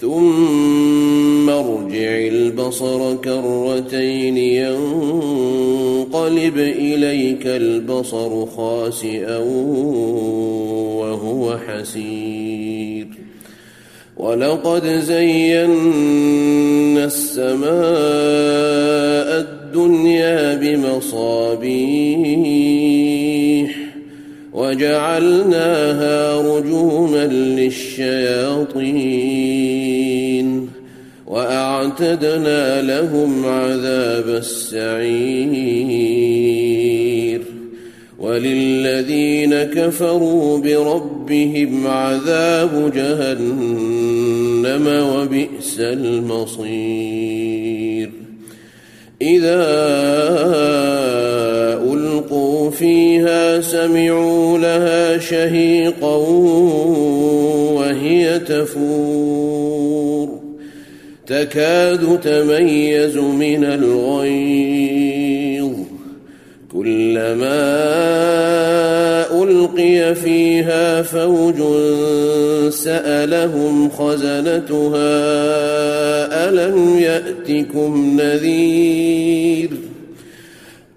ثم ارجع البصر كرتين ينقلب إليك البصر خاسئا وهو حسير. ولقد زينا السماء الدنيا بمصابيح وجعلناها رجوما للشياطين وأعتدنا لهم عذاب السعير وللذين كفروا بربهم عذاب جهنم وبئس المصير إذا ألقوا فيها سمعوا لها شهيقا وهي تفور تكاد تميز من الغيظ. كلما ألقي فيها فوج سألهم خزنتها ألم يأتكم نذير؟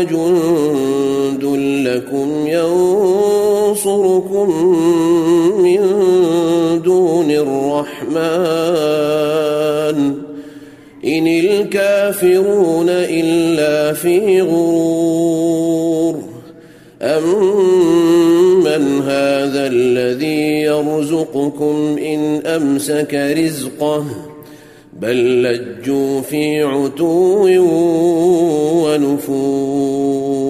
الذي هو جند لكم ينصركم من دون الرحمن. إن الكافرون إلا في غرور. أمن هذا الذي يرزقكم إن أمسك رزقه؟ بل لجوا في عتو ونفور.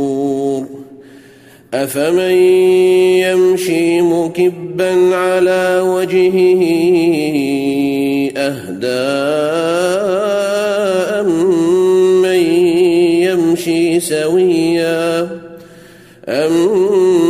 أفمن يمشي مكبا على وجهه أهداء من يمشي سويا أمن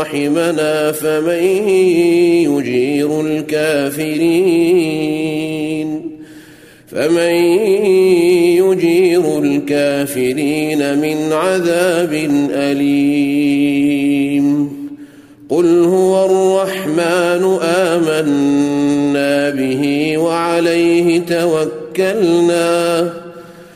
رحمنا فمن يجير الكافرين فمن يجير الكافرين من عذاب أليم قل هو الرحمن آمنا به وعليه توكلنا